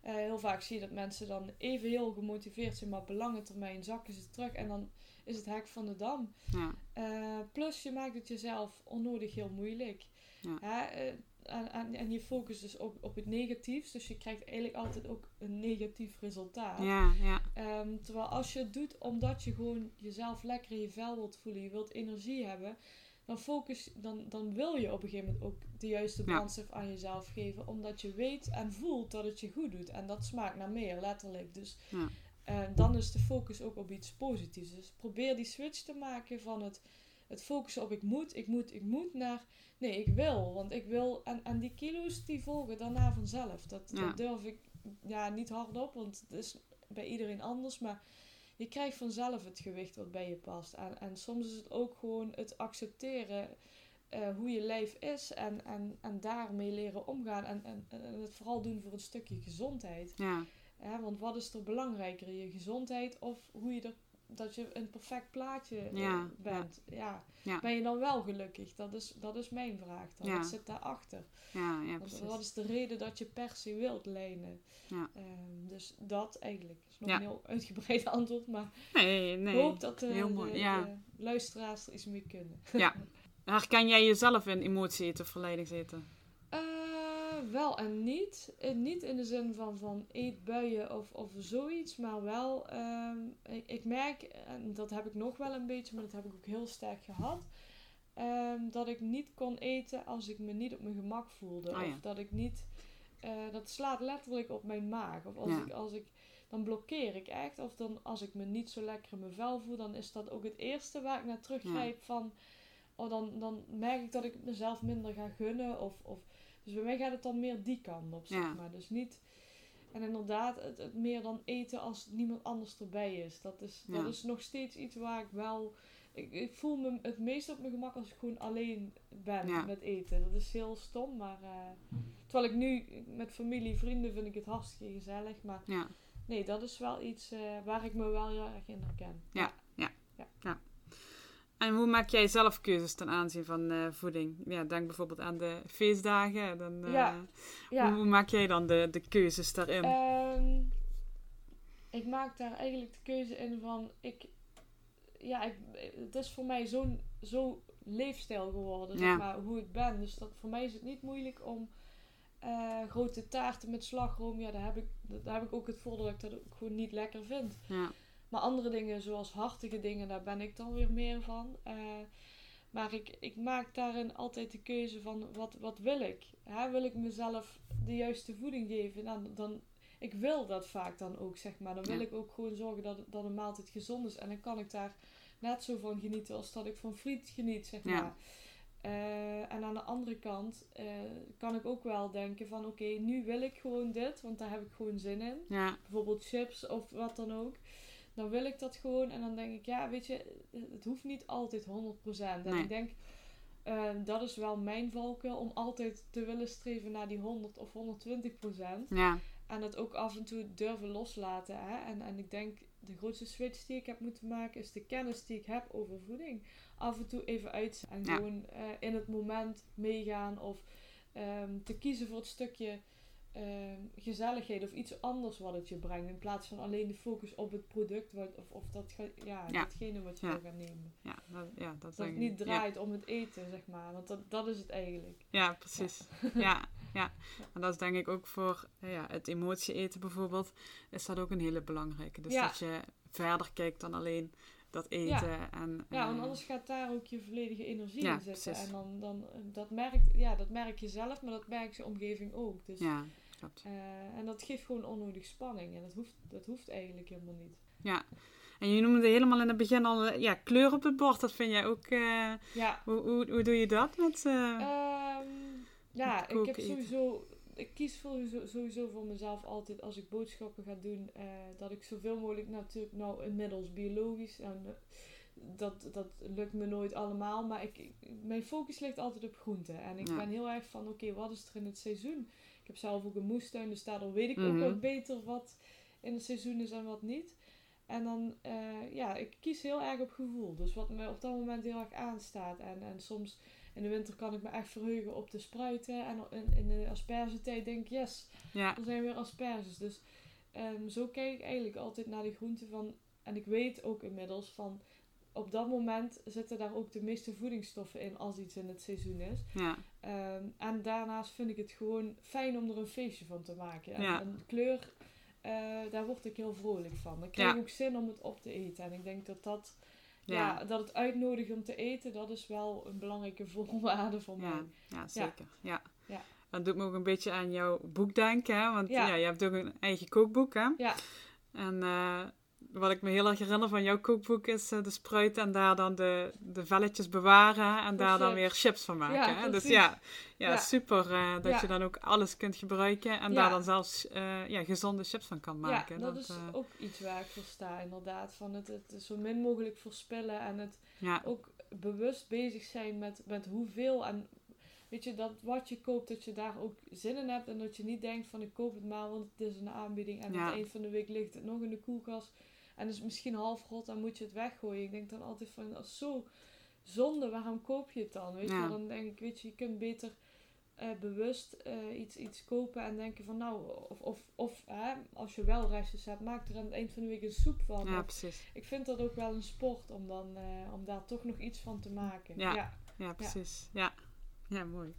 Eh, heel vaak zie je dat mensen dan even heel gemotiveerd zijn, maar op lange termijn zakken ze terug en dan is het hek van de dam. ja, Eh, plus je maakt het jezelf onnodig heel moeilijk. Ja. Eh, en, je focust dus op, op het negatiefs, dus je krijgt eigenlijk altijd ook een negatief resultaat. ja, ja, Ehm, terwijl als je het doet omdat je gewoon jezelf lekker in je vel wilt voelen, je wilt energie hebben, dan, focus, dan, dan wil je op een gegeven moment ook de juiste Ja. brandstof aan jezelf geven, omdat je weet en voelt dat het je goed doet. En dat smaakt naar meer, letterlijk. Dus Ja. eh, dan is de focus ook op iets positiefs. Dus probeer die switch te maken van het, het focussen op ik moet, ik moet, ik moet, naar nee, ik wil. Want ik wil, en, en die kilo's die volgen daarna vanzelf. Dat, Ja. dat durf ik ja, niet hardop, want het is bij iedereen anders. Maar je krijgt vanzelf het gewicht wat bij je past. En, en soms is het ook gewoon het accepteren eh, hoe je lijf is en, en, en daarmee leren omgaan. En, en, en het vooral doen voor een stukje gezondheid. ja, Hè, want wat is er belangrijker, je gezondheid of hoe je er dat je een perfect plaatje eh, Ja, bent. Ja. Ja. Ben je dan wel gelukkig? Dat is, dat is mijn vraag dan. Ja. Wat zit daarachter? Ja, ja, precies. wat is de reden dat je per se wilt lenen? Ja. Ehm, dus dat eigenlijk. is nog een heel uitgebreid *laughs* antwoord, maar Nee, ik nee. hoop dat de, heel mooi, de- luisteraars er iets mee kunnen. Ja. *laughs* Herken jij jezelf in emotie eten of verleidingseten? Eh, wel en niet. Eh, niet in de zin van, van eetbuien of, of zoiets, maar wel, ehm, ik, ik merk, en dat heb ik nog wel een beetje, maar dat heb ik ook heel sterk gehad, ehm, dat ik niet kon eten als ik me niet op mijn gemak voelde. Oh ja. Of dat ik niet, eh, dat slaat letterlijk op mijn maag. Of als, Ja. ik, als ik, dan blokkeer ik echt. Of dan als ik me niet zo lekker in mijn vel voel, dan is dat ook het eerste waar ik naar teruggrijp van, oh, dan, dan merk ik dat ik mezelf minder ga gunnen. Of, of, dus bij mij gaat het dan meer die kant op, zeg Ja. maar. Dus niet... En inderdaad, het, het meer dan eten als niemand anders erbij is. Dat is, Ja. dat is nog steeds iets waar ik wel... Ik, ik voel me het meest op mijn gemak als ik gewoon alleen ben Ja. met eten. Dat is heel stom, maar... eh, terwijl ik nu met familie, vrienden vind ik het hartstikke gezellig. Maar Ja. nee, dat is wel iets eh, waar ik me wel heel erg in herken. Ja. En hoe maak jij zelf keuzes ten aanzien van eh, voeding? Ja, denk bijvoorbeeld aan de feestdagen. Dan, eh, Ja. Ja. Hoe, hoe maak jij dan de, de keuzes daarin? Ehm, ik maak daar eigenlijk de keuze in van ik. Ja, ik, het is voor mij zo'n zo leefstijl geworden, zeg maar, hoe ik ben. Dus dat, voor mij is het niet moeilijk om eh, grote taarten met slagroom. Ja, daar heb, ik, daar heb ik ook het voordeel dat ik dat ook gewoon niet lekker vind. ja. Maar andere dingen, zoals hartige dingen, daar ben ik dan weer meer van. Eh, maar ik, ik maak daarin altijd de keuze van wat, wat wil ik? Hè, wil ik mezelf de juiste voeding geven? Nou, dan, ik wil dat vaak dan ook, zeg maar. Dan wil Ja. ik ook gewoon zorgen dat, dat een maaltijd gezond is. En dan kan ik daar net zo van genieten als dat ik van friet geniet, zeg Ja. maar. Eh, en aan de andere kant eh, kan ik ook wel denken van oké, nu wil ik gewoon dit, want daar heb ik gewoon zin in Ja. bijvoorbeeld chips of wat dan ook. Dan wil ik dat gewoon en dan denk ik, ja, weet je, het hoeft niet altijd 100%. En Nee. ik denk, eh, dat is wel mijn valkuil om altijd te willen streven naar die 100 of 120%. Ja. En het ook af en toe durven loslaten. Hè? En, en ik denk, de grootste switch die ik heb moeten maken is de kennis die ik heb over voeding. Af en toe even uit en Ja. gewoon eh, in het moment meegaan of ehm, te kiezen voor het stukje ehm, gezelligheid of iets anders wat het je brengt. In plaats van alleen de focus op het product wat, of, of dat, ja, Ja. datgene wat je Ja. wil gaan nemen. Ja, dat, ja, dat, Dat denk het niet draait om het eten, zeg maar. Want dat, dat is het eigenlijk. Ja, ja precies. Ja. *laughs* ja, En dat is denk ik ook voor ja, het emotie eten bijvoorbeeld, is dat ook een hele belangrijke. Dus Ja. dat je verder kijkt dan alleen dat eten. En, Ja, want eh, anders gaat daar ook je volledige energie Ja, in zitten. precies. En dan, dan dat, merkt, ja, dat merk je zelf, maar dat merkt je omgeving ook. Dus, Ja, klopt. eh, en dat geeft gewoon onnodig spanning. En dat hoeft, dat hoeft eigenlijk helemaal niet. Ja. En je noemde helemaal in het begin al eh, ja, kleur op het bord. Dat vind jij ook... eh, Ja, hoe, hoe, hoe doe je dat met... eh, Ehm, ja, Met ik heb sowieso. Ik kies sowieso, sowieso voor mezelf altijd als ik boodschappen ga doen, dat ik zoveel mogelijk natuurlijk nou inmiddels biologisch. En, dat, dat lukt me nooit allemaal, maar ik, mijn focus ligt altijd op groenten. En ik Ja. ben heel erg van, oké, wat is er in het seizoen? Ik heb zelf ook een moestuin, dus daardoor weet ik Mhm. ook wat beter wat in het seizoen is en wat niet. En dan, eh, ja, ik kies heel erg op gevoel. Dus wat me op dat moment heel erg aanstaat. En, en soms in de winter kan ik me echt verheugen op de spruiten. En in, in de aspergetijd denk ik, yes, ja, er zijn weer asperges. Dus ehm, zo kijk ik eigenlijk altijd naar de groenten van... En ik weet ook inmiddels van... Op dat moment zitten daar ook de meeste voedingsstoffen in als iets in het seizoen is. ja, Ehm, en daarnaast vind ik het gewoon fijn om er een feestje van te maken. En, Ja. en kleur, eh, daar word ik heel vrolijk van. Dan krijg ik Ja. ook zin om het op te eten. En ik denk dat dat, ja. dat het uitnodigen om te eten, dat is wel een belangrijke *laughs* voorwaarde voor mij. ja, zeker. Ja. Ja. Dat doet me ook een beetje aan jouw boek denken. Hè? Want ja. Ja. je hebt ook een eigen kookboek. Hè? Ja. En eh, wat ik me heel erg herinner van jouw kookboek is eh, de spruiten en daar dan de, de velletjes bewaren en daar dan weer chips van maken. Ja, hè? Dus ja, ja, Ja. super eh, dat Ja. je dan ook alles kunt gebruiken en daar dan zelfs eh, ja, gezonde chips van kan maken. Ja, dat, is ook iets waar ik voor sta, inderdaad. Van het, het zo min mogelijk verspillen en het ook bewust bezig zijn met, met hoeveel en weet je, dat wat je koopt, dat je daar ook zin in hebt en dat je niet denkt van ik koop het maar, want het is een aanbieding en Ja. aan het eind van de week ligt het nog in de koelkast. En is misschien half rot, dan moet je het weggooien. Ik denk dan altijd van, dat is zo zonde, waarom koop je het dan? Weet je Ja. dan denk ik, weet je, je kunt beter eh, bewust eh, iets, iets kopen en denken van nou, of, of, of hè, als je wel restjes hebt, maak er aan het eind van de week een soep van. Ja, precies. ik vind dat ook wel een sport om, dan, eh, om daar toch nog iets van te maken. Ja. ja. Ja, precies. Ja. ja, mooi.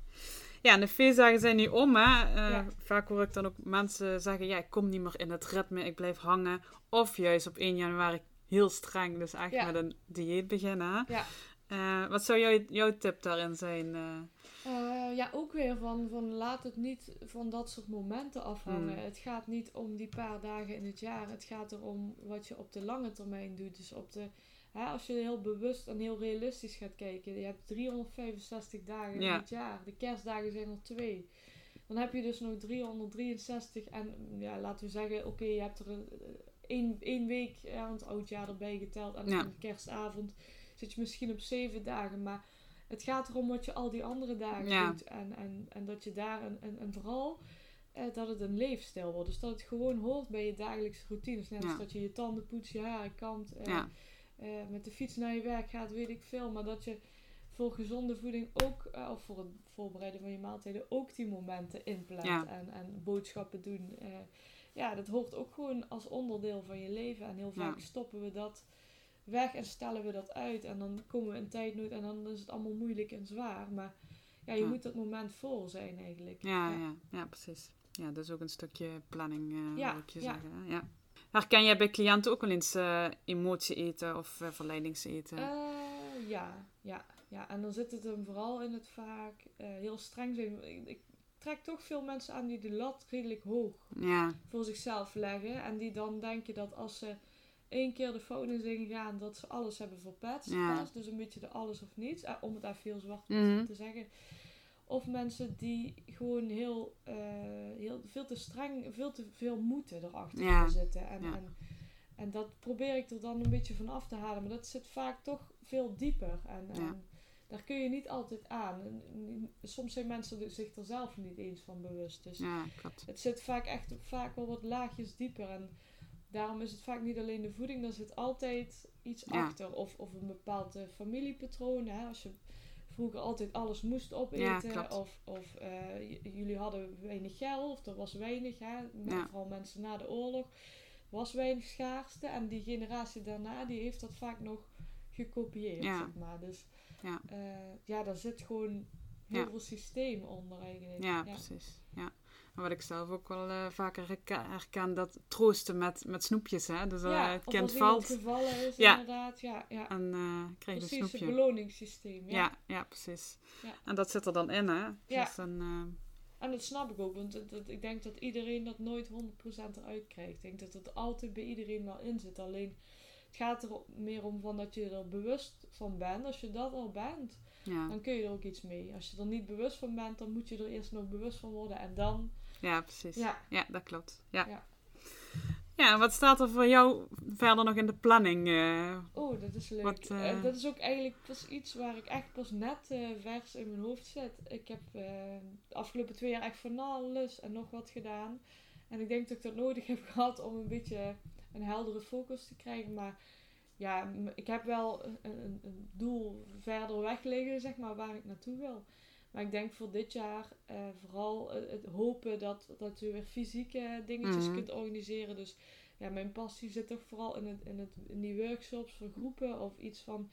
Ja, en de feestdagen zijn nu om, hè. Eh, Ja. Vaak hoor ik dan ook mensen zeggen, ja, ik kom niet meer in het ritme, ik blijf hangen. Of juist op 1 januari heel streng, dus echt Ja. met een dieet beginnen. hè. Ja. Eh, wat zou jouw, jouw tip daarin zijn? Eh, ja, ook weer van, van laat het niet van dat soort momenten afhangen. Hmm. Het gaat niet om die paar dagen in het jaar. Het gaat erom wat je op de lange termijn doet. Dus op de, hè, als je heel bewust en heel realistisch gaat kijken. Je hebt 365 dagen Ja. in het jaar. De kerstdagen zijn er twee. Dan heb je dus nog 363 en ja, laten we zeggen, oké, je hebt er een- één, één week ja, want oudjaar erbij geteld en Ja. kerstavond zit je misschien op zeven dagen. Maar het gaat erom wat je al die andere dagen Ja. doet. En, en, en dat je daar, een, en, en vooral eh, dat het een leefstijl wordt. Dus dat het gewoon hoort bij je dagelijkse routines. Net als Ja. dat je je tanden poetst, je haren kant, eh, ja. Eh, met de fiets naar je werk gaat, weet ik veel. Maar dat je voor gezonde voeding ook, eh, of voor het voorbereiden van je maaltijden, ook die momenten inplant. Ja. En, en boodschappen doen. Eh, ja, dat hoort ook gewoon als onderdeel van je leven. En heel vaak Ja. stoppen we dat weg en stellen we dat uit. En dan komen we in tijdnood en dan is het allemaal moeilijk en zwaar. Maar ja, je Ja. moet dat moment vol zijn eigenlijk. Ja, ja. ja, precies. Ja, dat is ook een stukje planning, Ja, wil ik je ja. zeggen. Ja. Herken jij bij cliënten ook wel eens eh, emotie eten of eh, verleidingseten? Eh, ja, ja, ja. En dan zit het hem vooral in het vaak heel streng zijn. Ik, ik trek toch veel mensen aan die de lat redelijk hoog ja, voor zichzelf leggen. En die dan denken dat als ze één keer de fout in zijn gegaan, dat ze alles hebben verpetst. Ja. Dus een beetje de alles of niets. om het even heel zwart Mhm. te zeggen. Of mensen die gewoon heel, eh, heel veel te streng, veel te veel moeten erachter Ja. zitten. En, Ja. en, en dat probeer ik er dan een beetje van af te halen. Maar dat zit vaak toch veel dieper. En, en daar kun je niet altijd aan. Soms zijn mensen zich er zelf niet eens van bewust. Dus het zit vaak echt vaak wel wat laagjes dieper. En daarom is het vaak niet alleen de voeding, daar zit altijd iets achter. Of, of een bepaald familiepatroon. Hè? Als je vroeger altijd alles moest opeten. of of eh, jullie hadden weinig geld, of er was weinig. Hè? Ja. Vooral mensen na de oorlog. was weinig schaarste. En die generatie daarna, die heeft dat vaak nog gekopieerd, Ja. zeg maar. Dus Ja. eh, ja, daar zit gewoon heel veel systeem onder eigenlijk. Ja, precies. Ja. Maar wat ik zelf ook wel eh, vaker herken, dat troosten met, met snoepjes. Hè? Dus eh, Ja, het of kind valt gevallen is, Ja. inderdaad. Ja, ja. en eh krijgt een Precies, het snoepje. beloningssysteem. Ja. Ja, ja, precies. Ja. En dat zit er dan in, hè? Ja. Dus dan, eh, En dat snap ik ook, want ik denk dat iedereen dat nooit 100% eruit krijgt. Ik denk dat het altijd bij iedereen wel in zit. Alleen het gaat er meer om van dat je er bewust van bent. Als je dat al bent, ja. dan kun je er ook iets mee. Als je er niet bewust van bent, dan moet je er eerst nog bewust van worden. En dan, ja, precies. ja, Ja, dat klopt. Ja. Ja. Ja. wat staat er voor jou verder nog in de planning? eh? oh, dat is leuk. Wat, eh, Eh, dat is ook eigenlijk pas iets waar ik echt pas net vers in mijn hoofd zit. Ik heb de afgelopen twee jaar echt van alles en nog wat gedaan. En ik denk dat ik dat nodig heb *laughs* gehad om een beetje een heldere focus te krijgen. Maar ja, ik heb wel een, een, een doel verder weg liggen, zeg maar, waar ik naartoe wil. Maar ik denk voor dit jaar eh, vooral het, hopen dat, dat je weer fysieke dingetjes Mhm. kunt organiseren. Dus ja, mijn passie zit toch vooral in, het, in, het, in die workshops voor groepen of iets van.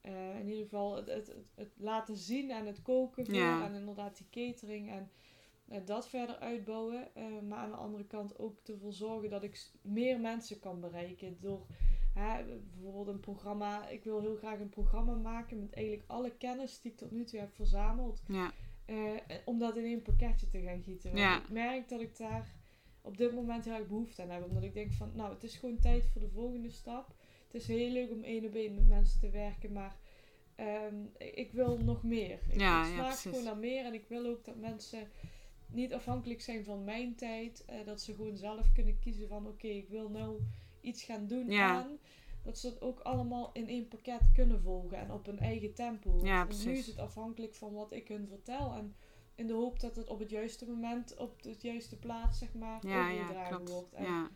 eh, in ieder geval het, het, het, laten zien en het koken voor. Ja. En inderdaad die catering en eh, dat verder uitbouwen. Eh, maar aan de andere kant ook ervoor zorgen dat ik meer mensen kan bereiken. Door hè, bijvoorbeeld een programma. Ik wil heel graag een programma maken met eigenlijk alle kennis die ik tot nu toe heb verzameld. Ja, Eh, om dat in één pakketje te gaan gieten. Want Ja. ik merk dat ik daar op dit moment heel erg behoefte aan heb. Omdat ik denk van, nou, het is gewoon tijd voor de volgende stap. Het is heel leuk om één op één met mensen te werken, maar ehm, ik, wil nog meer. Ik, Ja, gewoon naar meer en ik wil ook dat mensen niet afhankelijk zijn van mijn tijd. eh, dat ze gewoon zelf kunnen kiezen van, oké, ik wil nou iets gaan doen Ja. aan. Dat ze het ook allemaal in één pakket kunnen volgen en op hun eigen tempo. Ja, nu precies. is het afhankelijk van wat ik hun vertel. En in de hoop dat het op het juiste moment, op de juiste plaats, zeg maar, ja, overgedragen wordt. En Ja,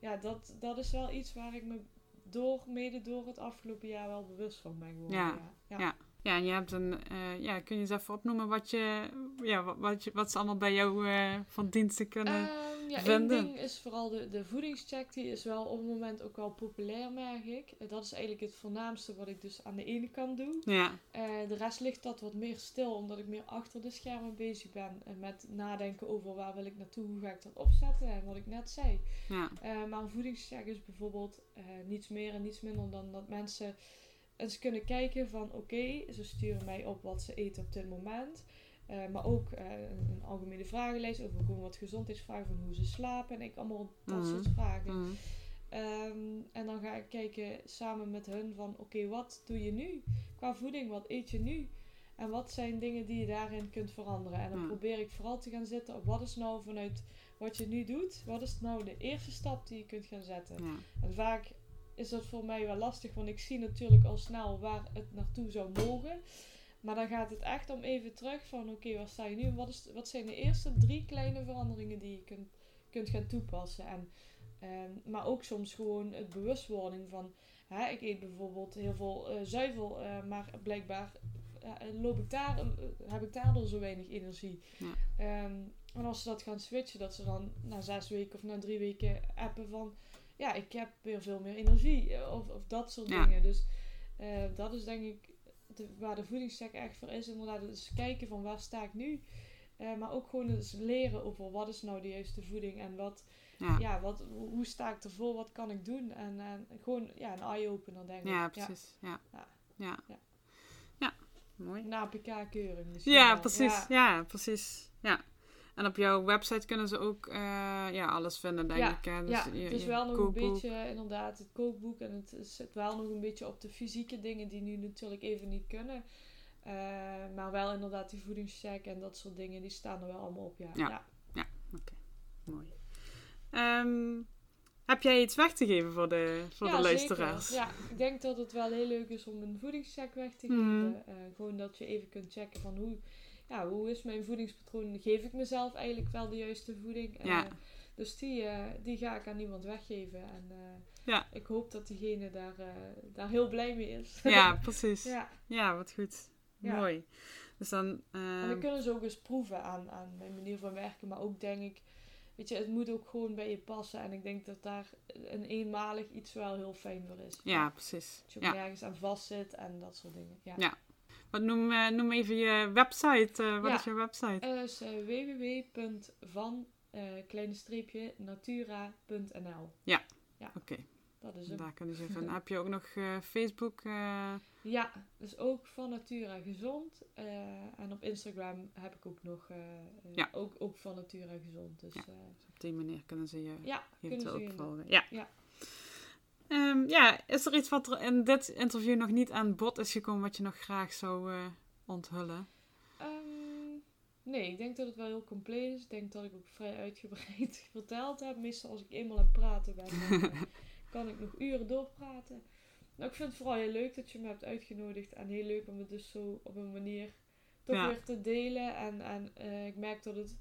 ja, dat, dat is wel iets waar ik me door, mede door het afgelopen jaar wel bewust van ben geworden. Ja, ja. ja. Ja, en je hebt een, eh, ja, kun je eens even opnoemen wat, je, ja, wat, wat, je, wat ze allemaal bij jou eh, van diensten kunnen Ehm, ja, één ding is vooral de, de voedingscheck. Die is wel op het moment ook wel populair, merk ik. Dat is eigenlijk het voornaamste wat ik dus aan de ene kant doe. Ja, Eh, de rest ligt dat wat meer stil, omdat ik meer achter de schermen bezig ben. En met nadenken over waar wil ik naartoe, hoe ga ik dat opzetten en wat ik net zei. ja, Eh, maar een voedingscheck is bijvoorbeeld eh, niets meer en niets minder dan dat mensen eens kunnen kijken van oké, ze sturen mij op wat ze eten op dit moment. Eh, maar ook eh, een, een algemene vragenlijst over gewoon wat gezondheidsvragen van hoe ze slapen en ik allemaal dat Mhm. soort vragen. mhm, Ehm, en dan ga ik kijken samen met hun van oké, wat doe je nu qua voeding? Wat eet je nu? En wat zijn dingen die je daarin kunt veranderen? En dan Ja. probeer ik vooral te gaan zitten op wat is nou vanuit wat je nu doet, wat is nou de eerste stap die je kunt gaan zetten? ja, En vaak is dat voor mij wel lastig, want ik zie natuurlijk al snel waar het naartoe zou mogen. Maar dan gaat het echt om even terug van oké, waar sta je nu? Wat, is, wat zijn de eerste drie kleine veranderingen die je kunt, kunt gaan toepassen? En, ehm, maar ook soms gewoon het bewustwording van, hè, ik eet bijvoorbeeld heel veel eh, zuivel, eh, maar blijkbaar eh, loop ik daar, heb ik daardoor zo weinig energie. Ja. Ehm, en als ze dat gaan switchen, dat ze dan na zes weken of na drie weken appen van, ja, ik heb weer veel meer energie. Of, of dat soort Ja. dingen. Dus dat is denk ik de, waar de voedingscheck echt voor is. Inderdaad, dus kijken van waar sta ik nu. Eh, maar ook gewoon eens leren over wat is nou de juiste voeding. En wat, ja. ja, wat, hoe sta ik ervoor? Wat kan ik doen? En, en gewoon ja, een eye-opener denk ik. Ja, precies. Ja. Ja. Ja. Ja. Ja. Mooi. Na PK-keuring misschien Ja, wel. precies. Ja, precies. Ja. En op jouw website kunnen ze ook eh, ja, alles vinden, denk Ja, ik. Hè? Dus ja, je- het is wel nog kookboek. een beetje inderdaad het kookboek. En het zit wel nog een beetje op de fysieke dingen die nu natuurlijk even niet kunnen. Eh, maar wel inderdaad die voedingscheck en dat soort dingen, die staan er wel allemaal op. Ja, Ja. ja. Mooi. Ehm, heb jij iets weg te geven voor de, voor Ja, de zeker. luisteraars? Ja, ik denk dat het wel heel leuk is om een voedingscheck weg te Mhm. geven. Eh, gewoon dat je even kunt checken van hoe, ja, hoe is mijn voedingspatroon? Geef ik mezelf eigenlijk wel de juiste voeding? Eh, Ja. dus die, eh, die ga ik aan niemand weggeven. En eh, Ja. ik hoop dat diegene daar, daar heel blij mee is. Ja, *laughs* precies. Ja, ja. wat goed. Ja. Mooi. Dus dan... En ehm, dan kunnen ze ook eens proeven aan, aan mijn manier van werken. Maar ook denk ik, weet je, het moet ook gewoon bij je passen. En ik denk dat daar een eenmalig iets wel heel fijn voor is. ja, precies. Dat je ook Ja. nergens aan vastzit en dat soort dingen. Ja. Ja. Wat noem, eh, noem even je website. eh, wat Ja. is je website? Eh, is eh, www.van eh, kleine streepje natura.nl. Oké, Dat is hem. daar kunnen ze vinden. *laughs* Heb je ook nog Facebook? Ja, dus ook van Natura gezond. En op Instagram heb ik ook nog, Ja. ook, ook van Natura gezond. Dus Ja. ja, op die manier kunnen ze je ja kunnen ze ook volgen. Ja. Ja. Ehm, ja, is er iets wat er in dit interview nog niet aan bod is gekomen wat je nog graag zou eh, onthullen? Ehm, nee, ik denk dat het wel heel compleet is. Ik denk dat ik ook vrij uitgebreid *laughs* verteld heb. Meestal als ik eenmaal aan het praten ben, dan eh, *laughs* kan ik nog uren doorpraten. Nou, ik vind het vooral heel leuk dat je me hebt uitgenodigd. En heel leuk om het dus zo op een manier toch Ja. weer te delen. En, en eh, ik merk dat het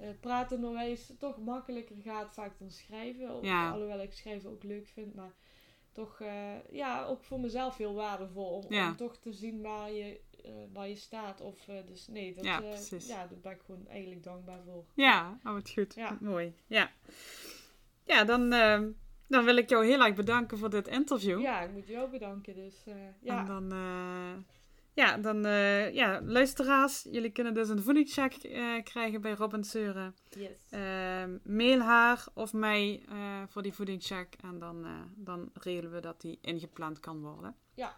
eh, praten nog wel eens toch makkelijker gaat vaak dan schrijven. Of- Ja. Alhoewel ik schrijven ook leuk vind. Maar toch, eh, ja, ook voor mezelf heel waardevol. Om, Ja. om toch te zien waar je, eh, waar je staat. Of, dus nee, dat, Ja, ja, daar ben ik gewoon eigenlijk dankbaar voor. Ja, oh, wat goed. Ja. Mooi. Ja, ja dan, dan wil ik jou heel erg bedanken voor dit interview. Ja, ik moet jou bedanken. Dus ja. En dan, ja, dan eh, ja, luisteraars, jullie kunnen dus een voedingscheck eh, krijgen bij Robin Seuren. yes. Ehm, mail haar of mij eh, voor die voedingscheck en dan, dan regelen we dat die ingepland kan worden. Ja.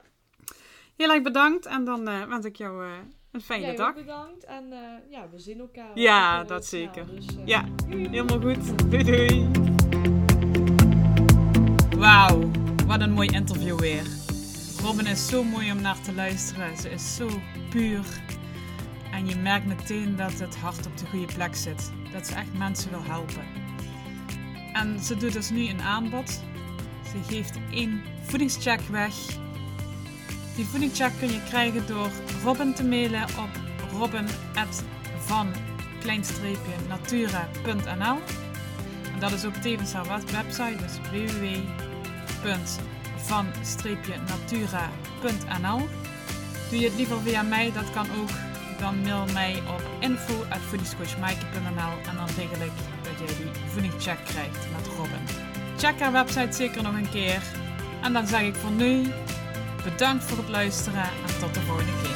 Heel erg bedankt en dan wens ik jou een fijne Jij dag. ook bedankt. En ja, we zien elkaar. Ja, dat snel. zeker. Dus, Ja, helemaal goed. Doei doei. Wauw, wat een mooi interview weer. Robin is zo mooi om naar te luisteren. Ze is zo puur. En je merkt meteen dat het hart op de goede plek zit. Dat ze echt mensen wil helpen. En ze doet dus nu een aanbod. Ze geeft één voedingscheck weg. Die voedingscheck kun je krijgen door Robin te mailen op robin.van natura.nl. En dat is ook tevens haar website, dus www.van-natura.nl. Doe je het liever via mij, dat kan ook. Dan mail mij op info.voedingscoachmaaike.nl en dan regel ik dat jij die voedingscheck krijgt met Robin. Check haar website zeker nog een keer. En dan zeg ik voor nu bedankt voor het luisteren en tot de volgende keer.